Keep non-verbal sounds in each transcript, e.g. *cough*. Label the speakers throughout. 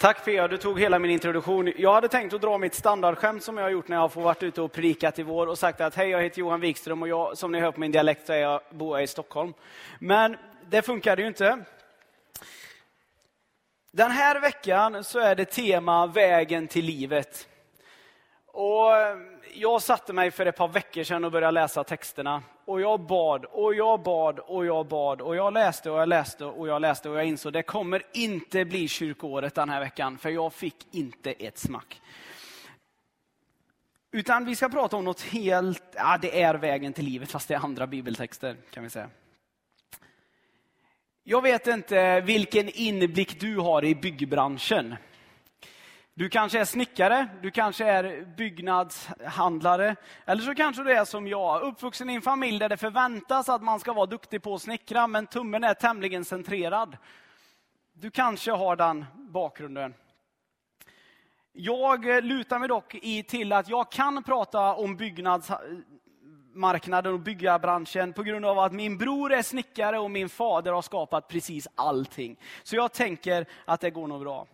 Speaker 1: Tack Pia, du tog hela min introduktion. Jag hade tänkt att dra mitt standardskämt som jag har gjort när jag har varit ute och predikat i vår och sagt att hej, jag heter Johan Wikström och jag, som ni hör på min dialekt så är jag, bor jag i Stockholm. Men det funkade ju inte. Den här veckan så är det tema vägen till livet. Och jag satte mig för ett par veckor sedan och började läsa texterna. Och jag bad och jag bad och jag bad och jag läste och jag läste och jag läste och jag insåg det kommer inte bli kyrkoåret den här veckan för jag fick inte ett smack. Utan vi ska prata om något helt, ja det är vägen till livet fast det är andra bibeltexter kan vi säga. Jag vet inte vilken inblick du har i byggbranschen. Du kanske är snickare, du kanske är byggnadshandlare. Eller så kanske du är som jag, uppvuxen i en familj där det förväntas att man ska vara duktig på att snickra, men tummen är tämligen centrerad. Du kanske har den bakgrunden. Jag eh, lutar mig dock i till att jag kan prata om byggnadsmarknaden och byggarbranschen på grund av att min bror är snickare och min fader har skapat precis allting. Så jag tänker att det går nog bra.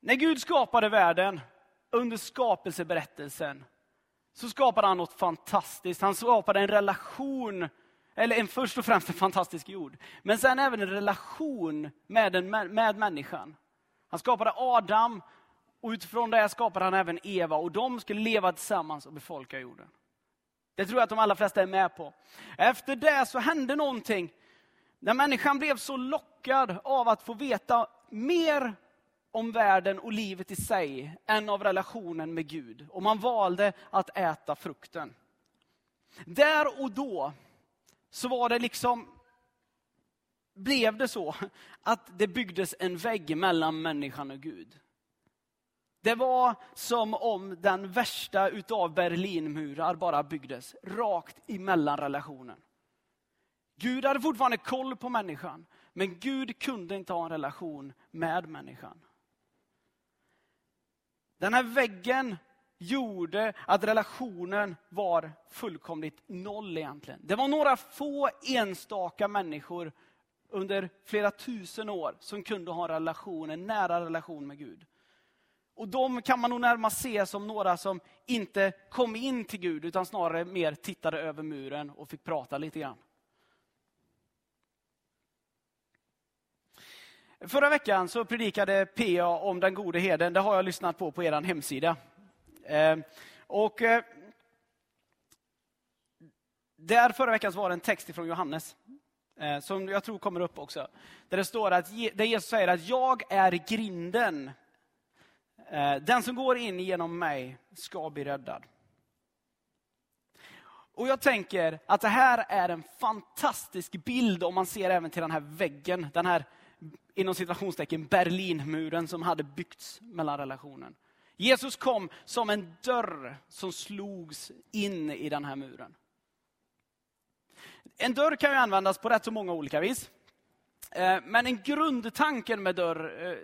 Speaker 1: När Gud skapade världen under skapelseberättelsen så skapade han något fantastiskt. Han skapade en relation, eller en, först och främst en fantastisk jord, men sen även en relation med, den, med människan. Han skapade Adam och utifrån det skapade han även Eva och de skulle leva tillsammans och befolka jorden. Det tror jag att de allra flesta är med på. Efter det så hände någonting. När människan blev så lockad av att få veta mer om världen och livet i sig än av relationen med Gud. Och man valde att äta frukten. Där och då så var det liksom, blev det så att det byggdes en vägg mellan människan och Gud. Det var som om den värsta utav Berlinmurar bara byggdes rakt emellan relationen. Gud hade fortfarande koll på människan, men Gud kunde inte ha en relation med människan. Den här väggen gjorde att relationen var fullkomligt noll egentligen. Det var några få enstaka människor under flera tusen år som kunde ha en relation, en nära relation med Gud. Och de kan man nog närmast se som några som inte kom in till Gud utan snarare mer tittade över muren och fick prata lite grann. Förra veckan så predikade PA om den gode herden. Det har jag lyssnat på på er hemsida. Eh, och eh, där förra veckan var det en text från Johannes eh, som jag tror kommer upp också. Där det står att där Jesus säger att jag är grinden. Den som går in genom mig ska bli räddad. Och jag tänker att det här är en fantastisk bild om man ser även till den här väggen, den här inom situationstecken Berlinmuren som hade byggts mellan relationen. Jesus kom som en dörr som slogs in i den här muren. En dörr kan ju användas på rätt så många olika vis. Eh, men en grundtanken med dörr eh,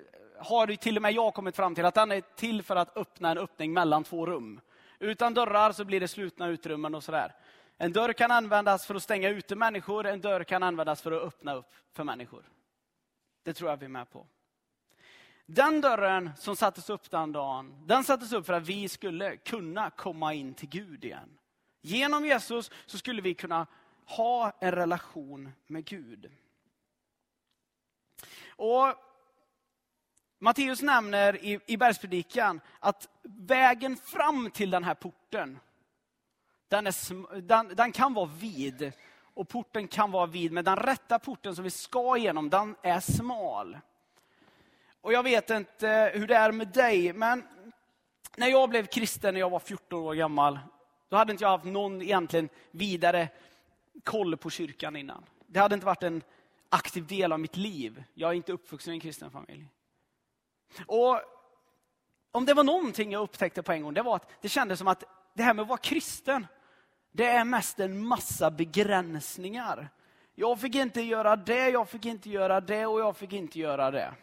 Speaker 1: har ju till och med jag kommit fram till att den är till för att öppna en öppning mellan två rum. Utan dörrar så blir det slutna utrymmen och sådär. En dörr kan användas för att stänga ute människor, en dörr kan användas för att öppna upp för människor. Det tror jag vi är med på. Den dörren som sattes upp den dagen, den sattes upp för att vi skulle kunna komma in till Gud igen. Genom Jesus så skulle vi kunna ha en relation med Gud. Och Matteus nämner i, i bergspredikan att vägen fram till den här porten, den, är, den, den kan vara vid och porten kan vara vid, men den rätta porten som vi ska igenom, den är smal. Och jag vet inte eh, hur det är med dig, men när jag blev kristen när jag var 14 år gammal, då hade inte jag haft någon egentligen vidare koll på kyrkan innan. Det hade inte varit en aktiv del av mitt liv. Jag är inte uppvuxen i en kristen familj. Och om det var någonting jag upptäckte på en gång, det var att det kändes som att det här med att vara kristen, det är mest en massa begränsningar. Jag fick inte göra det, jag fick inte göra det och jag fick inte göra det.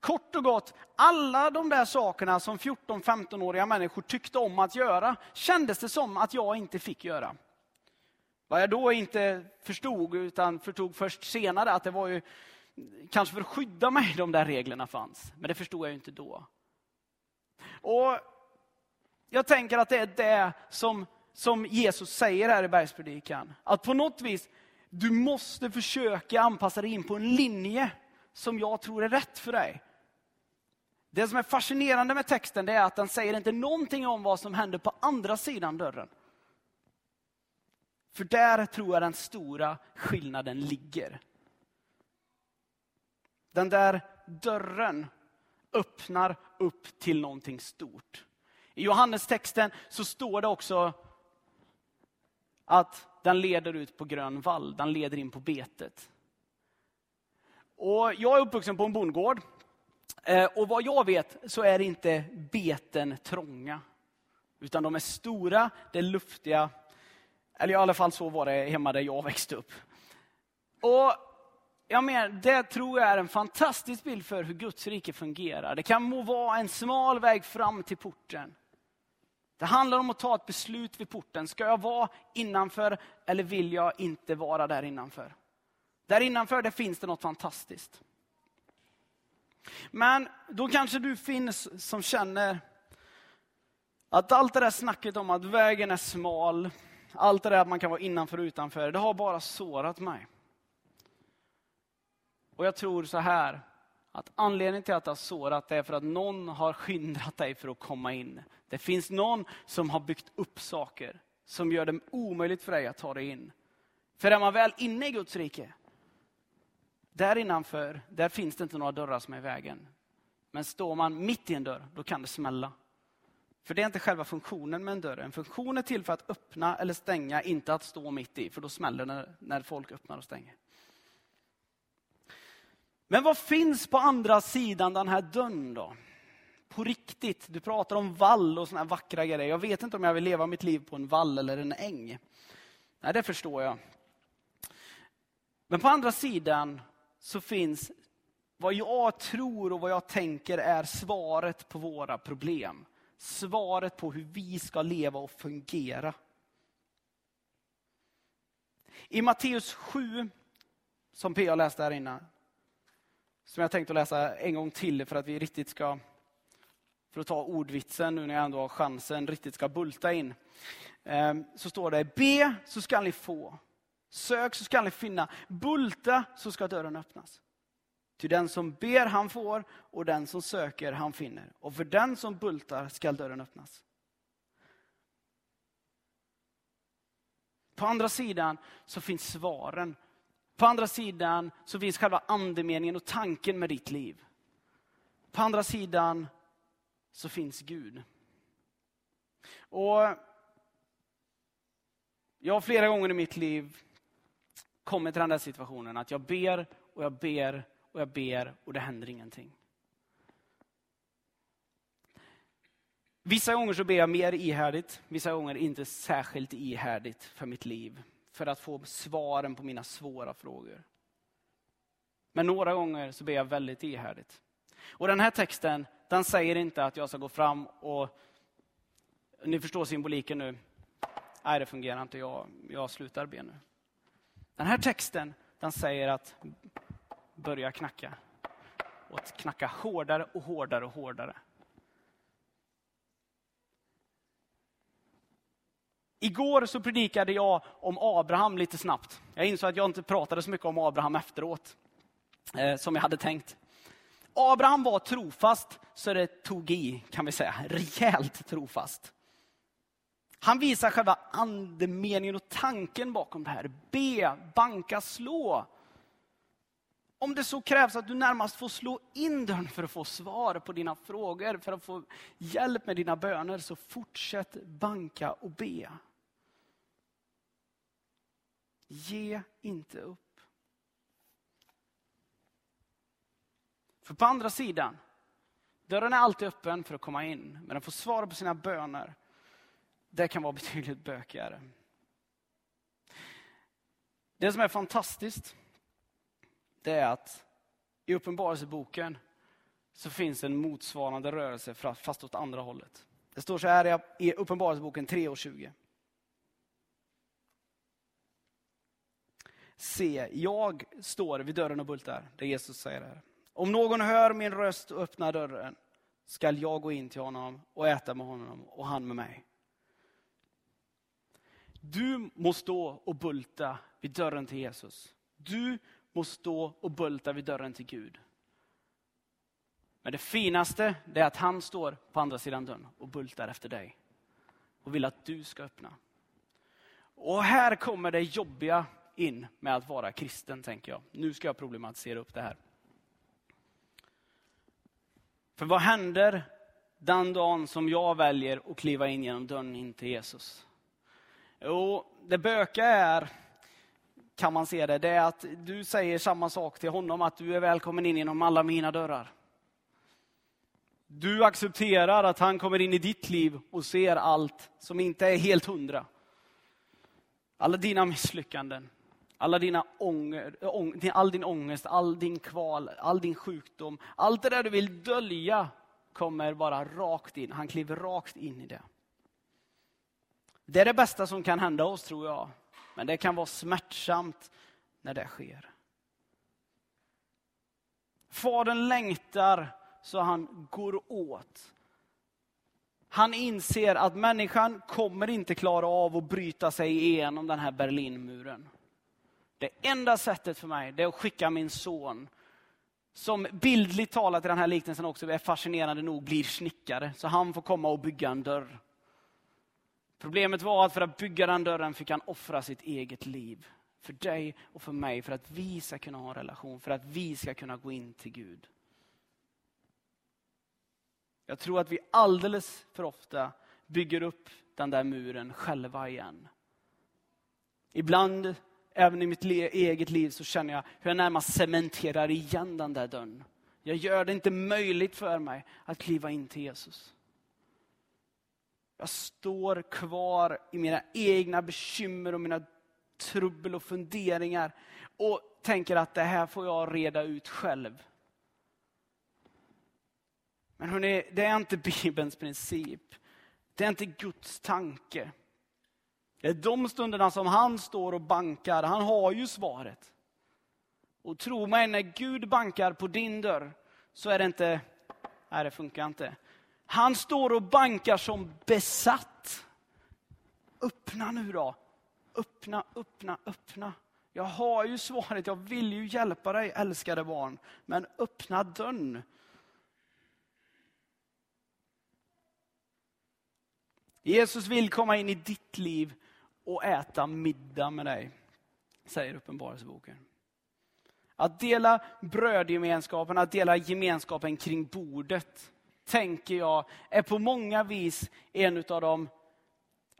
Speaker 1: Kort och gott, alla de där sakerna som 14-15-åriga människor tyckte om att göra, kändes det som att jag inte fick göra. Vad jag då inte förstod, utan förstod först senare, att det var ju kanske för att skydda mig de där reglerna fanns. Men det förstod jag ju inte då. Och Jag tänker att det är det som, som Jesus säger här i bergspredikan. Att på något vis, du måste försöka anpassa dig in på en linje som jag tror är rätt för dig. Det som är fascinerande med texten är att den säger inte någonting om vad som händer på andra sidan dörren. För där tror jag den stora skillnaden ligger. Den där dörren öppnar upp till någonting stort. I Johannestexten så står det också att den leder ut på grön vall, den leder in på betet. Och jag är uppvuxen på en bondgård. Eh, och vad jag vet så är inte beten trånga. Utan de är stora, det är luftiga. Eller i alla fall så var det hemma där jag växte upp. Och jag menar, det tror jag är en fantastisk bild för hur Guds rike fungerar. Det kan må vara en smal väg fram till porten. Det handlar om att ta ett beslut vid porten. Ska jag vara innanför eller vill jag inte vara där innanför? Där innanför det finns det något fantastiskt. Men då kanske du finns som känner att allt det där snacket om att vägen är smal, allt det där att man kan vara innanför och utanför, det har bara sårat mig. Och jag tror så här, att anledningen till att du har sårat är för att någon har skyndrat dig för att komma in. Det finns någon som har byggt upp saker som gör det omöjligt för dig att ta dig in. För är man väl inne i Guds rike, där innanför, där finns det inte några dörrar som är i vägen. Men står man mitt i en dörr, då kan det smälla. För det är inte själva funktionen med en dörr. En funktion är till för att öppna eller stänga, inte att stå mitt i, för då smäller det när folk öppnar och stänger. Men vad finns på andra sidan den här dörren då? På riktigt, du pratar om vall och såna här vackra grejer. Jag vet inte om jag vill leva mitt liv på en vall eller en äng. Nej, det förstår jag. Men på andra sidan så finns vad jag tror och vad jag tänker är svaret på våra problem. Svaret på hur vi ska leva och fungera. I Matteus 7, som P.A. läste här innan, som jag tänkt att läsa en gång till för att vi riktigt ska, för att ta ordvitsen nu när jag ändå har chansen, riktigt ska bulta in. Ehm, så står det, be så skall ni få. Sök så skall ni finna. Bulta så ska dörren öppnas. Till den som ber han får och den som söker han finner. Och för den som bultar skall dörren öppnas. På andra sidan så finns svaren på andra sidan så finns själva andemeningen och tanken med ditt liv. På andra sidan så finns Gud. Och Jag har flera gånger i mitt liv kommit till den där situationen att jag ber och jag ber och jag ber och det händer ingenting. Vissa gånger så ber jag mer ihärdigt, vissa gånger inte särskilt ihärdigt för mitt liv för att få svaren på mina svåra frågor. Men några gånger så ber jag väldigt ihärdigt. Och den här texten, den säger inte att jag ska gå fram och, ni förstår symboliken nu, nej det fungerar inte, jag, jag slutar be nu. Den här texten, den säger att börja knacka. Och att knacka hårdare och hårdare och hårdare. Igår så predikade jag om Abraham lite snabbt. Jag insåg att jag inte pratade så mycket om Abraham efteråt, eh, som jag hade tänkt. Abraham var trofast så det tog i, kan vi säga. Rejält trofast. Han visar själva andemeningen och tanken bakom det här. Be, banka, slå. Om det så krävs att du närmast får slå in dörren för att få svar på dina frågor, för att få hjälp med dina böner, så fortsätt banka och be. Ge inte upp. För på andra sidan, dörren är alltid öppen för att komma in, men att få svar på sina böner, det kan vara betydligt bökigare. Det som är fantastiskt, det är att i Uppenbarelseboken så finns en motsvarande rörelse fast åt andra hållet. Det står så här i Uppenbarelseboken 3 och 20. Se, jag står vid dörren och bultar, det Jesus säger här. Om någon hör min röst och öppnar dörren skall jag gå in till honom och äta med honom och han med mig. Du måste stå och bulta vid dörren till Jesus. Du måste stå och bulta vid dörren till Gud. Men det finaste är att han står på andra sidan dörren och bultar efter dig. Och vill att du ska öppna. Och här kommer det jobbiga in med att vara kristen, tänker jag. Nu ska jag problematisera upp det här. För vad händer den dagen som jag väljer att kliva in genom dörren in till Jesus? Jo, det böka är, kan man se det, det är att du säger samma sak till honom, att du är välkommen in genom alla mina dörrar. Du accepterar att han kommer in i ditt liv och ser allt som inte är helt hundra. Alla dina misslyckanden, alla dina ånger, all din ångest, all din kval, all din sjukdom. Allt det där du vill dölja kommer bara rakt in. Han kliver rakt in i det. Det är det bästa som kan hända oss tror jag. Men det kan vara smärtsamt när det sker. Fadern längtar så han går åt. Han inser att människan kommer inte klara av att bryta sig igenom den här Berlinmuren. Det enda sättet för mig det är att skicka min son, som bildligt talat i den här liknelsen också är fascinerande nog blir snickare, så han får komma och bygga en dörr. Problemet var att för att bygga den dörren fick han offra sitt eget liv. För dig och för mig, för att vi ska kunna ha en relation, för att vi ska kunna gå in till Gud. Jag tror att vi alldeles för ofta bygger upp den där muren själva igen. Ibland, även i mitt eget liv, så känner jag hur jag närmast cementerar igen den där dörren. Jag gör det inte möjligt för mig att kliva in till Jesus. Jag står kvar i mina egna bekymmer och mina trubbel och funderingar och tänker att det här får jag reda ut själv. Men hörni, det är inte Bibelns princip. Det är inte Guds tanke. Det är de stunderna som han står och bankar, han har ju svaret. Och tro mig, när Gud bankar på din dörr så är det inte, nej det funkar inte. Han står och bankar som besatt. Öppna nu då. Öppna, öppna, öppna. Jag har ju svaret, jag vill ju hjälpa dig älskade barn. Men öppna dörren. Jesus vill komma in i ditt liv och äta middag med dig, säger Uppenbarelseboken. Att dela brödgemenskapen, att dela gemenskapen kring bordet, tänker jag är på många vis en av de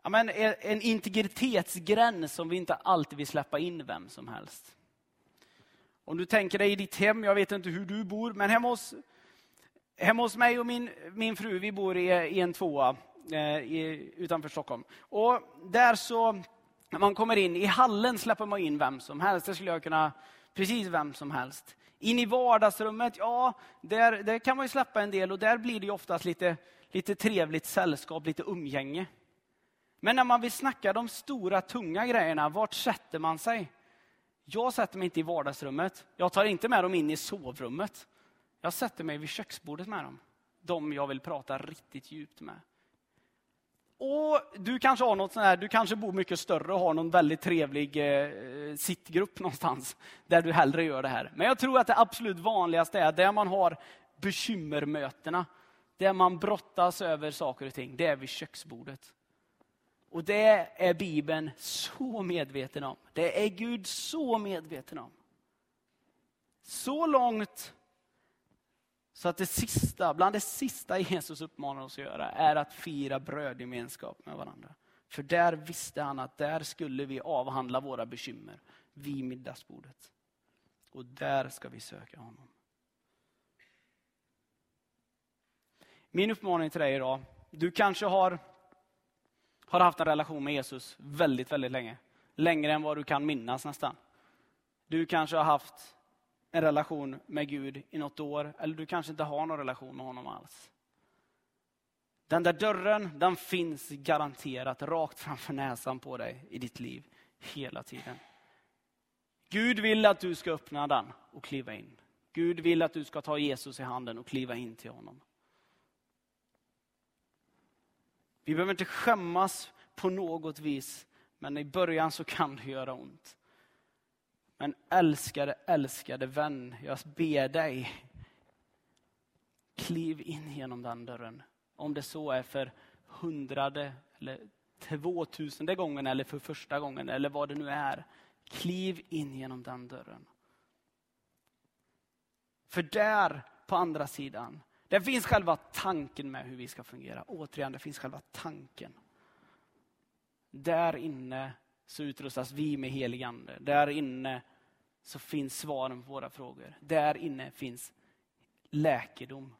Speaker 1: ja, men en integritetsgräns som vi inte alltid vill släppa in vem som helst. Om du tänker dig i ditt hem, jag vet inte hur du bor, men hemma hos, hemma hos mig och min, min fru, vi bor i, i en tvåa Eh, i, utanför Stockholm. Och där så, när man kommer in, i hallen släpper man in vem som helst. Det skulle jag kunna, precis vem som helst. In i vardagsrummet, ja, där, där kan man ju släppa en del och där blir det oftast lite, lite trevligt sällskap, lite umgänge. Men när man vill snacka de stora, tunga grejerna, vart sätter man sig? Jag sätter mig inte i vardagsrummet. Jag tar inte med dem in i sovrummet. Jag sätter mig vid köksbordet med dem. De jag vill prata riktigt djupt med. Och du kanske har något sånt här, du kanske bor mycket större och har någon väldigt trevlig eh, sittgrupp *laughs* någonstans där du hellre gör det här. Men jag tror att det absolut vanligaste är där man har bekymmermötena. Där man brottas över saker och ting, det är vid köksbordet. Och det är Bibeln så medveten om. Det är Gud så medveten om. Så långt så att det sista, bland det sista Jesus uppmanar oss att göra är att fira brödgemenskap med varandra. För där visste han att där skulle vi avhandla våra bekymmer vid middagsbordet. Och där ska vi söka honom. Min uppmaning till dig idag, du kanske har, har haft en relation med Jesus väldigt, väldigt länge. Längre än vad du kan minnas nästan. Du kanske har haft en relation med Gud i något år, eller du kanske inte har någon relation med honom alls. Den där dörren, den finns garanterat rakt framför näsan på dig i ditt liv hela tiden. Gud vill att du ska öppna den och kliva in. Gud vill att du ska ta Jesus i handen och kliva in till honom. Vi behöver inte skämmas på något vis, men i början så kan det göra ont. Men älskade, älskade vän, jag ber dig, kliv in genom den dörren. Om det så är för hundrade eller tvåtusende gången eller för första gången eller vad det nu är. Kliv in genom den dörren. För där på andra sidan, där finns själva tanken med hur vi ska fungera. Återigen, det finns själva tanken. Där inne så utrustas vi med helig ande. Där inne så finns svaren på våra frågor. Där inne finns läkedom.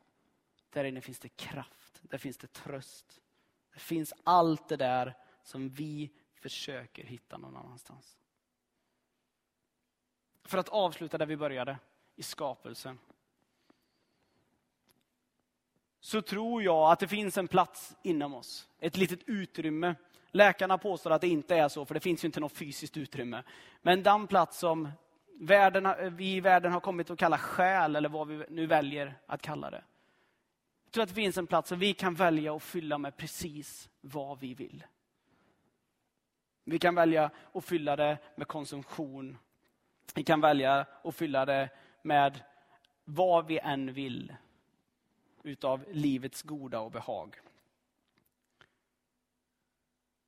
Speaker 1: Där inne finns det kraft. Där finns det tröst. Det finns allt det där som vi försöker hitta någon annanstans. För att avsluta där vi började, i skapelsen. Så tror jag att det finns en plats inom oss, ett litet utrymme. Läkarna påstår att det inte är så, för det finns ju inte något fysiskt utrymme. Men den plats som världen, vi i världen har kommit att kalla själ, eller vad vi nu väljer att kalla det. Jag tror att det finns en plats som vi kan välja att fylla med precis vad vi vill. Vi kan välja att fylla det med konsumtion. Vi kan välja att fylla det med vad vi än vill utav livets goda och behag.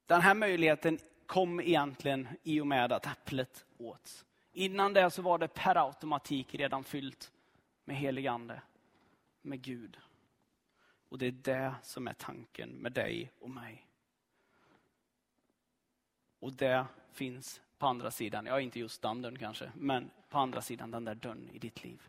Speaker 1: Den här möjligheten kom egentligen i och med att äpplet åts. Innan det så var det per automatik redan fyllt med helig ande, med Gud. Och det är det som är tanken med dig och mig. Och det finns på andra sidan, ja inte just den dörren kanske, men på andra sidan den där dörren i ditt liv.